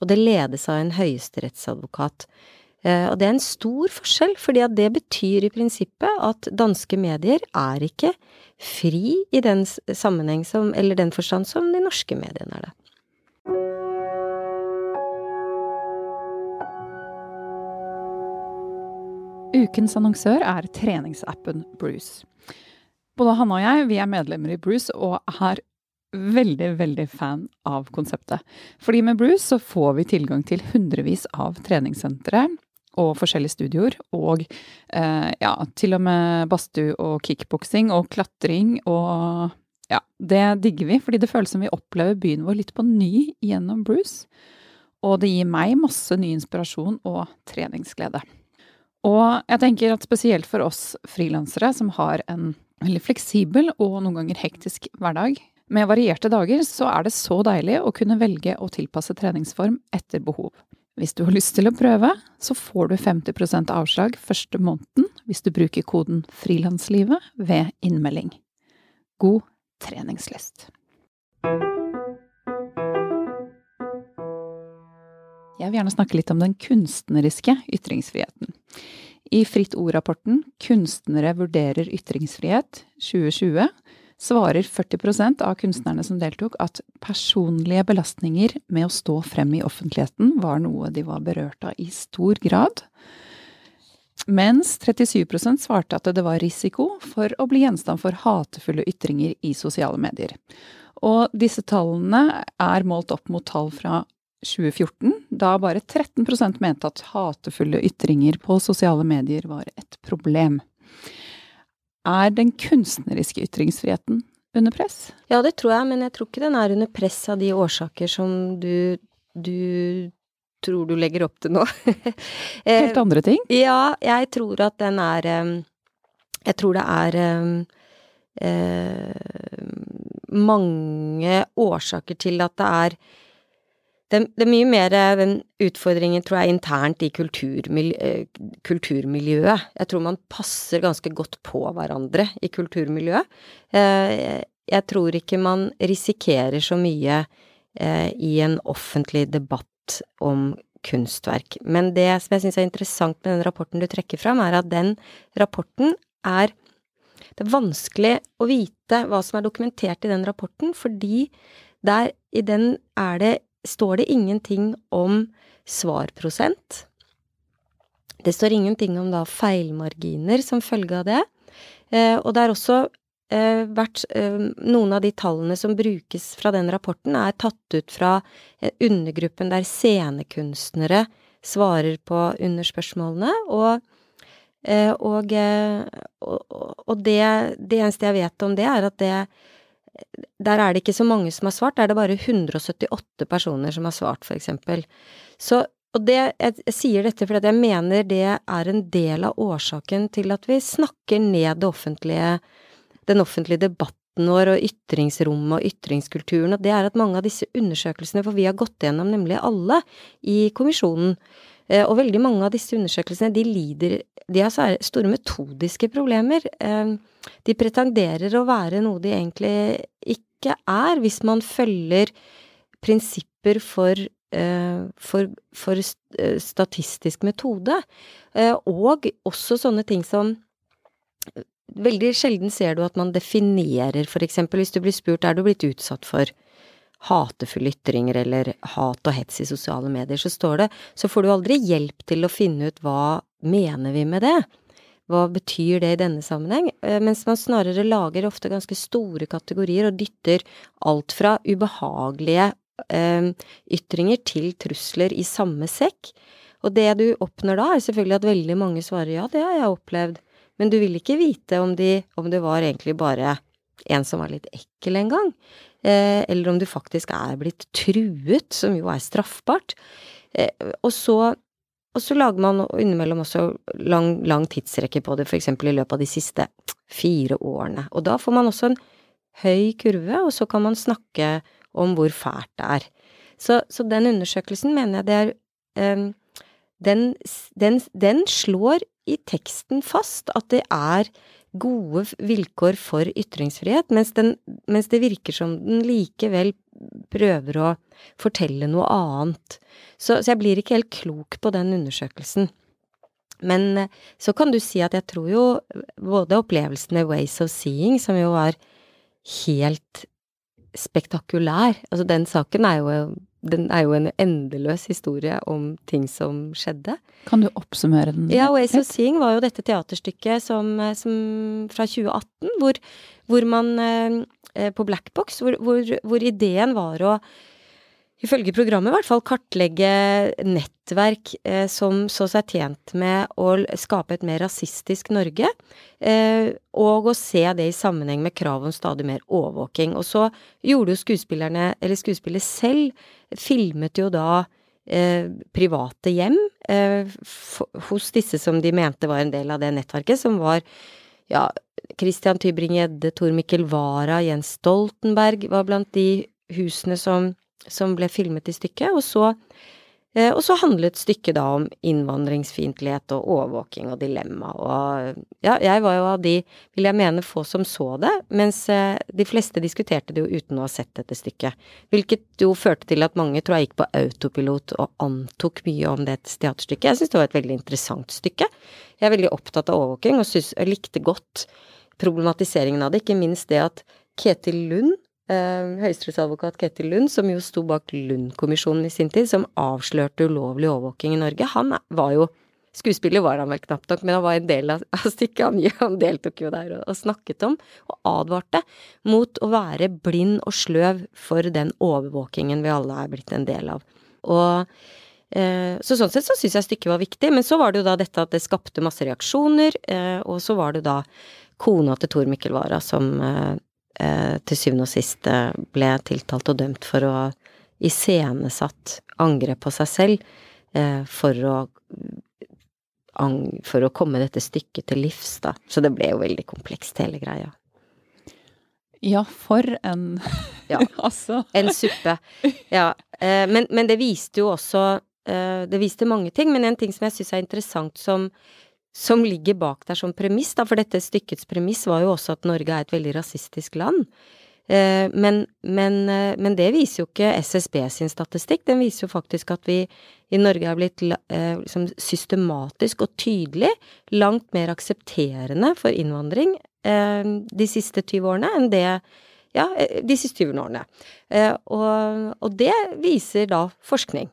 og det ledes av en høyesterettsadvokat. Eh, og det er en stor forskjell, fordi at det betyr i prinsippet at danske medier er ikke fri i den sammenheng som, eller den forstand som de norske mediene er det. Ukens annonsør er treningsappen Bruce. Både Hanne og jeg vi er medlemmer i Bruce og er veldig, veldig fan av konseptet. Fordi med Bruce så får vi tilgang til hundrevis av treningssentre og forskjellige studioer. Og eh, ja, til og med badstue og kickboksing og klatring og ja, det digger vi, fordi det føles som vi opplever byen vår litt på ny gjennom Bruce. Og det gir meg masse ny inspirasjon og treningsglede. Og jeg tenker at spesielt for oss frilansere som har en veldig fleksibel og noen ganger hektisk hverdag, med varierte dager, så er det så deilig å kunne velge å tilpasse treningsform etter behov. Hvis du har lyst til å prøve, så får du 50% avslag første måneden hvis du bruker koden Frilanslivet ved innmelding. God treningslyst! Jeg vil gjerne snakke litt om den kunstneriske ytringsfriheten. I Fritt Ord-rapporten 'Kunstnere vurderer ytringsfrihet 2020' svarer 40% av kunstnerne som deltok, at personlige belastninger med å stå frem i offentligheten var noe de var berørt av i stor grad. Mens 37% svarte at det var risiko for å bli gjenstand for hatefulle ytringer i sosiale medier. Og disse tallene er målt opp mot tall fra 2014, da bare 13% mente at hatefulle ytringer på sosiale medier var et problem. Er den kunstneriske ytringsfriheten under press? Ja, det tror jeg, men jeg tror ikke den er under press av de årsaker som du, du tror du legger opp til nå. (laughs) Helt andre ting? Ja, jeg tror at den er Jeg tror det er eh, mange årsaker til at det er det, det, er mye mer eh, den utfordringen, tror jeg, internt i kulturmiljø, eh, kulturmiljøet. Jeg tror man passer ganske godt på hverandre i kulturmiljøet. Eh, jeg tror ikke man risikerer så mye i en offentlig debatt om kunstverk. Men det som jeg syns er interessant med den rapporten du trekker fram, er at den rapporten er Det er vanskelig å vite hva som er dokumentert i den rapporten, fordi der i den er det står det ingenting om svarprosent. Det står ingenting om da feilmarginer som følge av det. Eh, og det er også eh, vært eh, Noen av de tallene som brukes fra den rapporten, er tatt ut fra undergruppen der scenekunstnere svarer på underspørsmålene, og og, og, og det, det eneste jeg vet om det, er at det der er det ikke så mange som har svart, der er det bare 178 personer som har svart, for eksempel. Så og det, jeg, jeg, sier dette fordi jeg mener det er en del av årsaken til at vi snakker ned det offentlige, den offentlige debatten vår og ytringsrommet og ytringskulturen, og det er at mange av disse undersøkelsene, for vi har gått gjennom nemlig alle i kommisjonen, eh, og veldig mange av disse undersøkelsene, de lider De har store metodiske problemer. Eh, de pretenderer å være noe de egentlig ikke er, hvis man følger prinsipper for Eh, for, for eh, statistisk metode. Eh, og også sånne ting som Veldig sjelden ser du at man definerer, for eksempel hvis du blir spurt er du blitt utsatt for hatefulle ytringer eller hat og hets i sosiale medier, så står det, så får du aldri hjelp til å finne ut hva mener vi med det? Hva betyr det i denne sammenheng? Mens man snarere lager ofte ganske store kategorier og dytter alt fra ubehagelige eh, ytringer til trusler i samme sekk. Og det du oppnår da, er selvfølgelig at veldig mange svarer ja, det har jeg opplevd, men du vil ikke vite om, de, om det var egentlig bare en som var litt ekkel en gang, eh, eller om du faktisk er blitt truet, som jo er straffbart. Eh, og så og så lager man innimellom også lang, lang tidsrekke på det, eksempel i løpet av de siste fire årene. Og da får man også en høy kurve, og så kan man snakke om hvor fælt det er. Så, så den undersøkelsen mener jeg det er um, den, den, den, slår i teksten fast at det er gode vilkår for ytringsfrihet, mens, den, mens det virker som den likevel prøver å fortelle noe annet. Så, så jeg blir ikke helt klok på den undersøkelsen. Men eh, så kan du si at jeg tror jo både opplevelsen med Ways of Seeing, som jo var helt spektakulær. Altså, den saken er jo, den er jo en endeløs historie om ting som skjedde. Kan du oppsummere den? Ja, Ways of Seeing var jo dette teaterstykket som, som fra 2018, hvor, hvor man eh, På Blackbox, hvor, hvor, hvor ideen var å ifølge programmet i hvert fall kartlegge nettverk eh, som så seg tjent med å skape et mer rasistisk Norge, eh, og å se det i sammenheng med krav om stadig mer overvåking. Og så gjorde jo skuespillerne, eller skuespillet selv, filmet jo da eh, private hjem eh, hos disse som de mente var en del av det nettverket, som var ja, Christian Tybring-Gjedde, Tor Mikkel Wara, Jens Stoltenberg var blant de husene som som ble filmet i stykket, og så, og så handlet stykket da om innvandringsfiendtlighet og overvåking og dilemma, og ja, jeg var jo av de, vil jeg mene, få som så det, mens eh, de fleste diskuterte det jo uten å ha sett dette stykket, hvilket jo førte til at mange tror jeg gikk på autopilot og antok mye om det teaterstykket. Jeg syns det var et veldig interessant stykke. Jeg er veldig opptatt av overvåking, og synes, likte godt problematiseringen av det, ikke minst det at Ketil Lund Uh, Høyesterettsadvokat Ketil Lund, som jo sto bak Lund-kommisjonen i sin tid, som avslørte ulovlig overvåking i Norge, han var jo Skuespiller var han vel knapt nok, men han var en del av, stykket. (laughs) Han, deltok jo der og, snakket om, og advarte mot å være blind og sløv for den overvåkingen vi alle er blitt en del av. Og uh, så sånn sett så syns jeg stykket var viktig, men så var det jo da dette at det skapte masse reaksjoner, uh, og så var det da kona til Tor Mikkel Wara som eh, til syvende og sist eh, ble tiltalt og dømt for å ha iscenesatt angrep på seg selv eh, for å for å komme dette stykket til livs, da. Så det ble jo veldig komplekst, hele greia. Ja, for en (laughs) Ja. (laughs) altså. En suppe. Ja. Eh, men, men, det viste jo også eh, Det viste mange ting, men en ting som jeg syns er interessant som som ligger bak der som premiss, da, for dette stykkets premiss var jo også at Norge er et veldig rasistisk land. Eh, men, men, eh, men, det viser jo ikke SSB sin statistikk, den viser jo faktisk at vi i Norge er blitt eh, liksom systematisk og tydelig langt mer aksepterende for innvandring de siste 20 årene enn det ja, de siste 20 årene. Og, og det viser da forskning.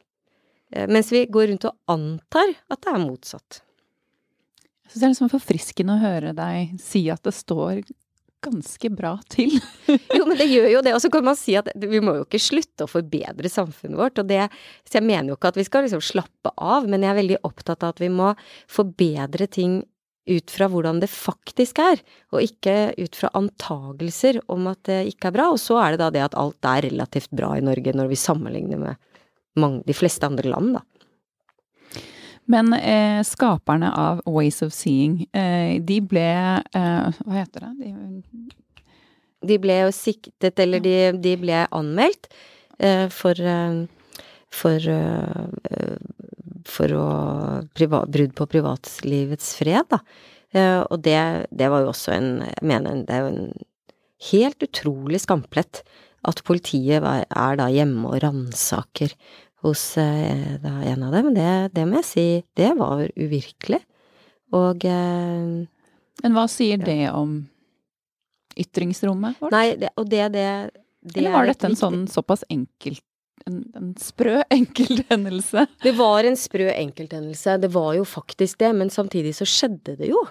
Mens vi går rundt og antar at det er motsatt. Jeg syns det er liksom forfriskende å høre deg si at det står ganske bra til. (laughs) jo, men det gjør jo det. Og så kan man si at vi må jo ikke slutte å forbedre samfunnet vårt. Og det, så jeg mener jo ikke at vi skal liksom slappe av, men jeg er veldig opptatt av at vi må forbedre ting ut fra hvordan det faktisk er, og ikke ut fra antagelser om at det ikke er bra. Og så er det da det at alt er relativt bra i Norge når vi sammenligner med mange, de fleste andre land, da. Men eh, skaperne av Ways of Seeing, eh, de ble eh, Hva heter det? De, de ble jo siktet, eller de, de ble anmeldt eh, for eh, for eh, for å priva, brudd på privatlivets fred, da. Eh, og det, det, var jo også en Jeg mener, det er jo en helt utrolig skamplett at politiet er da hjemme og ransaker hos eh, da, en av dem. Det, det må jeg si, det var uvirkelig. Og eh, Men hva sier det om ytringsrommet vårt? Nei, det, og det, det, det Eller var dette en sånn såpass enkelt en, en sprø (laughs) enkelthendelse. Det var en sprø enkelthendelse, det var jo faktisk det, men samtidig så skjedde det jo.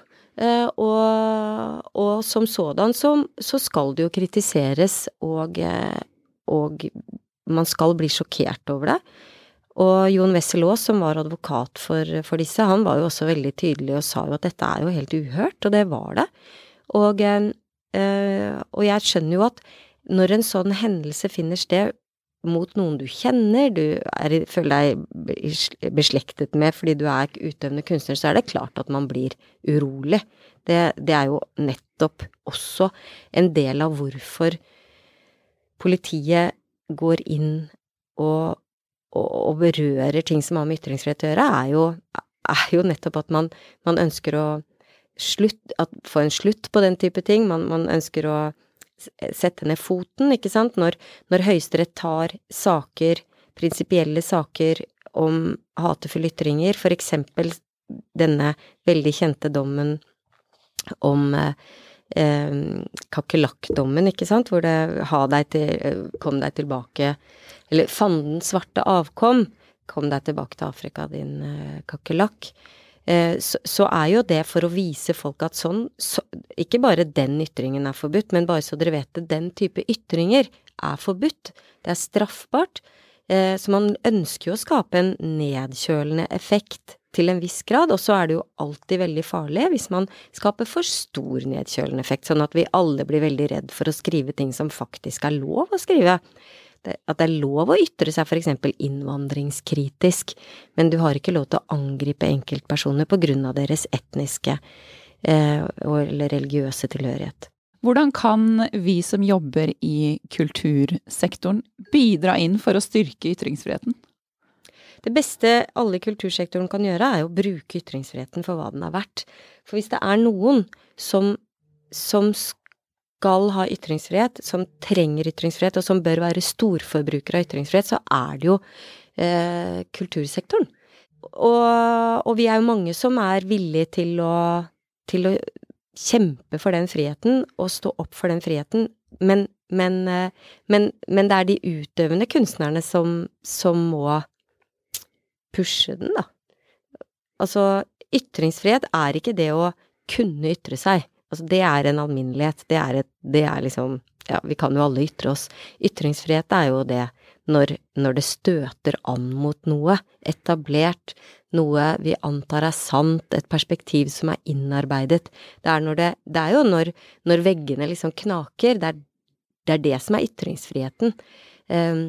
Eh, og, og, som sådan så, så, skal det jo kritiseres, og, eh, og man skal bli sjokkert over det. Og Jon Wessel Aas, som var advokat for, for, disse, han var jo også veldig tydelig og sa jo at dette er jo helt uhørt, og det var det. Og, øh, og jeg skjønner jo at når en sånn hendelse finner sted, mot noen du kjenner, du er, føler deg beslektet med fordi du er utøvende kunstner, så er det klart at man blir urolig. Det, det er jo nettopp også en del av hvorfor politiet går inn og, og, og berører ting som har med ytringsfrihet å gjøre, er jo, er jo nettopp at man, man ønsker å slutt, få en slutt på den type ting. Man, man ønsker å sette ned foten, ikke sant, når, når Høyesterett tar saker, prinsipielle saker om hatefulle ytringer, for eksempel denne veldig kjente dommen om eh, kakerlakkdommen, ikke sant, hvor det ha deg til, kom deg tilbake, eller fanden svarte avkom, kom deg tilbake til Afrika, din eh, kakerlakk. Eh, så, så, er jo det for å vise folk at sånn så, Ikke bare den ytringen er forbudt, men bare så dere vet det, den type ytringer er forbudt. Det er straffbart. Eh, så man ønsker jo å skape en nedkjølende effekt til en viss grad, og så er det jo alltid veldig farlig hvis man skaper for stor nedkjølende effekt, sånn at vi alle blir veldig redd for å skrive ting som faktisk er lov å skrive at det er lov å ytre seg for eksempel innvandringskritisk, men du har ikke lov til å angripe enkeltpersoner på grunn av deres etniske eh, eller religiøse tilhørighet. Hvordan kan vi som jobber i kultursektoren bidra inn for å styrke ytringsfriheten? Det beste alle i kultursektoren kan gjøre, er å bruke ytringsfriheten for hva den er verdt. For hvis det er noen som, som skal ha ytringsfrihet, som trenger ytringsfrihet, og som bør være storforbrukere av ytringsfrihet, så er det jo eh, kultursektoren. Og, og, vi er jo mange som er villige til å, til å kjempe for den friheten og stå opp for den friheten, men, men, eh, men, men det er de utøvende kunstnerne som, som må pushe den, da. Altså, ytringsfrihet er ikke det å kunne ytre seg. Altså, det er en alminnelighet. Det er, et, det er liksom Ja, vi kan jo alle ytre oss. Ytringsfrihet er jo det når, når det støter an mot noe etablert, noe vi antar er sant, et perspektiv som er innarbeidet. Det er, det, det er jo når, når, veggene liksom knaker. Det er, det er det som er ytringsfriheten. Um,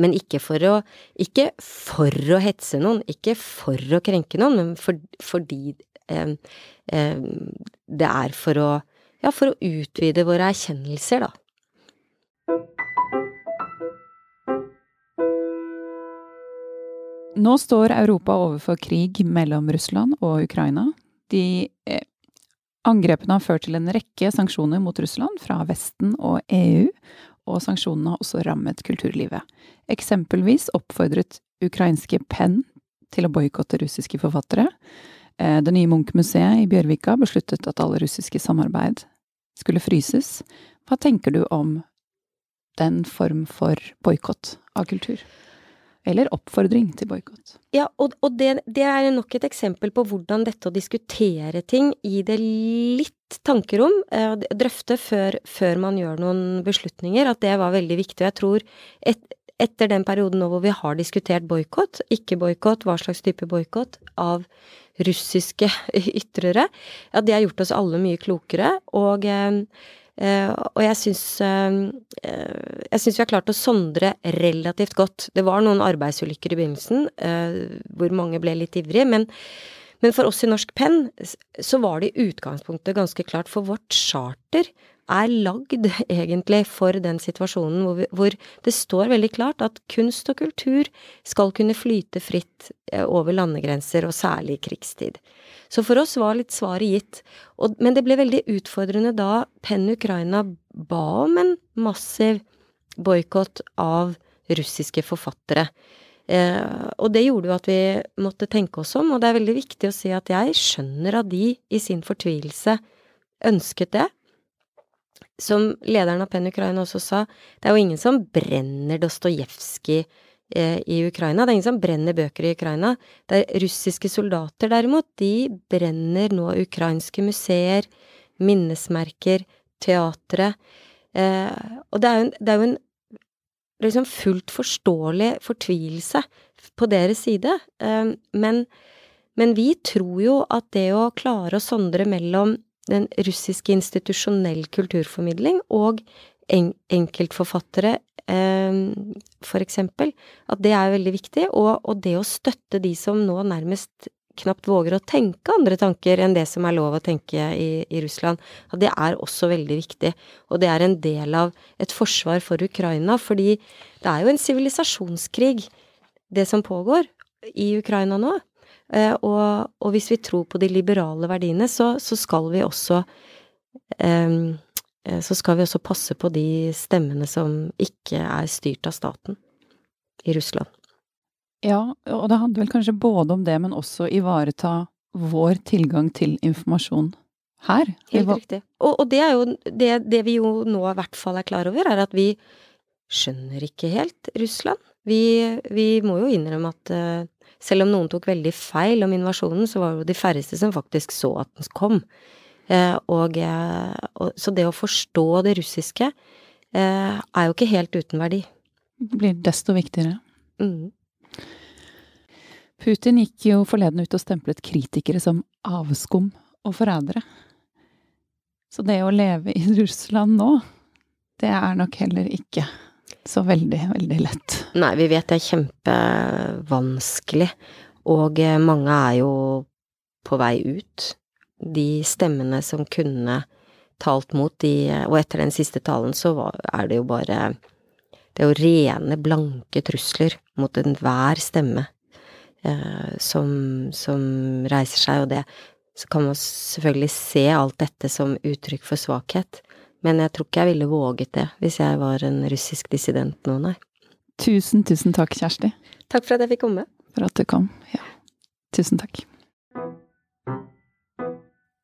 men ikke for å Ikke for å hetse noen, ikke for å krenke noen, men for, fordi eh, eh, det er for å, ja, for å utvide våre erkjennelser, da. Nå står Europa overfor krig mellom Russland og Ukraina. De eh, angrepene har ført til en rekke sanksjoner mot Russland fra Vesten og EU, og sanksjonene har også rammet kulturlivet. Eksempelvis oppfordret ukrainske Penn til å boikotte russiske forfattere. Eh, det nye Munch-museet i Bjørvika besluttet at alle russiske samarbeid skulle fryses. Hva tenker du om den form for boikott av kultur? Eller oppfordring til boikott. Ja, og, og det, det, er nok et eksempel på hvordan dette å diskutere ting, gi det litt tankerom, eh, drøfte før, før, man gjør noen beslutninger, at det var veldig viktig. Og jeg tror et, etter den perioden nå hvor vi har diskutert boikott, ikke boikott, hva slags type boikott, av russiske (laughs) ytrere, ja, det har gjort oss alle mye klokere. Og eh, og jeg syns uh, Jeg syns vi har klart å sondre relativt godt. Det var noen arbeidsulykker i begynnelsen uh, hvor mange ble litt ivrige, men, men, for oss i Norsk Penn så var det i utgangspunktet ganske klart, for vårt charter er lagd egentlig for den situasjonen hvor, vi, hvor, det står veldig klart at kunst og kultur skal kunne flyte fritt eh, over landegrenser, og særlig i krigstid. Så for oss var litt svaret gitt. Og, men det ble veldig utfordrende da Penn Ukraina ba om en massiv boikott av russiske forfattere. Eh, og det gjorde jo at vi måtte tenke oss om, og det er veldig viktig å si at jeg skjønner at de i sin fortvilelse ønsket det, som lederen av Penn Ukraina også sa, det er jo ingen som brenner Dostojevskij eh, i Ukraina. Det er ingen som brenner bøker i Ukraina. Det er russiske soldater, derimot. De brenner nå ukrainske museer, minnesmerker, teatre. Eh, og det er jo en, er jo en liksom fullt forståelig fortvilelse på deres side. Eh, men, men vi tror jo at det å klare å sondre mellom den russiske institusjonell kulturformidling og en enkeltforfattere, eh, for eksempel, at det er veldig viktig. Og, og, det å støtte de som nå nærmest knapt våger å tenke andre tanker enn det som er lov å tenke i, i Russland, at det er også veldig viktig. Og det er en del av et forsvar for Ukraina, fordi det er jo en sivilisasjonskrig, det som pågår i Ukraina nå. Eh, og, og, hvis vi tror på de liberale verdiene, så, så skal vi også um, så skal vi også passe på de stemmene som ikke er styrt av staten i Russland. Ja, og det handler vel kanskje både om det, men også ivareta vår tilgang til informasjon her. Helt riktig. Og, og, det er jo det, det vi jo nå i hvert fall er klar over, er at vi skjønner ikke helt Russland. Vi, vi må jo innrømme at uh, selv om noen tok veldig feil om invasjonen, så var det jo de færreste som faktisk så at den kom. Eh, og, eh, og, så det å forstå det russiske eh, er jo ikke helt uten verdi. Det blir desto viktigere. Mm. Putin gikk jo forleden ut og stemplet kritikere som avskum og forrædere. Så det å leve i Russland nå, det er nok heller ikke så veldig, veldig lett. Nei, vi vet det er kjempevanskelig, og eh, mange er jo på vei ut. De stemmene som kunne talt mot de Og etter den siste talen så er det jo bare Det er jo rene, blanke trusler mot enhver stemme eh, som, som reiser seg, og det Så kan man selvfølgelig se alt dette som uttrykk for svakhet. Men jeg tror ikke jeg ville våget det hvis jeg var en russisk dissident nå, nei. Tusen, tusen takk, Kjersti. Takk for at jeg fikk komme. For at du kom, ja. Tusen takk.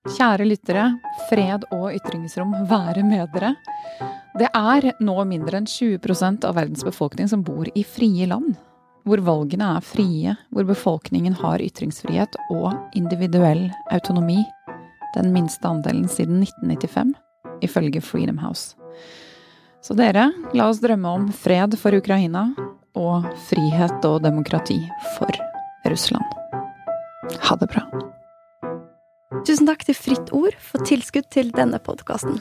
Kjære lyttere, fred og ytringsrom være med dere. Det er nå mindre enn 20 av verdens befolkning som bor i frie land. Hvor valgene er frie, hvor befolkningen har ytringsfrihet og individuell autonomi. Den minste andelen siden 1995 ifølge Freedom House. Så dere, la oss drømme om fred for Ukraina og frihet og demokrati for Russland. Ha det bra. Tusen takk til Fritt Ord for tilskudd til denne podkasten.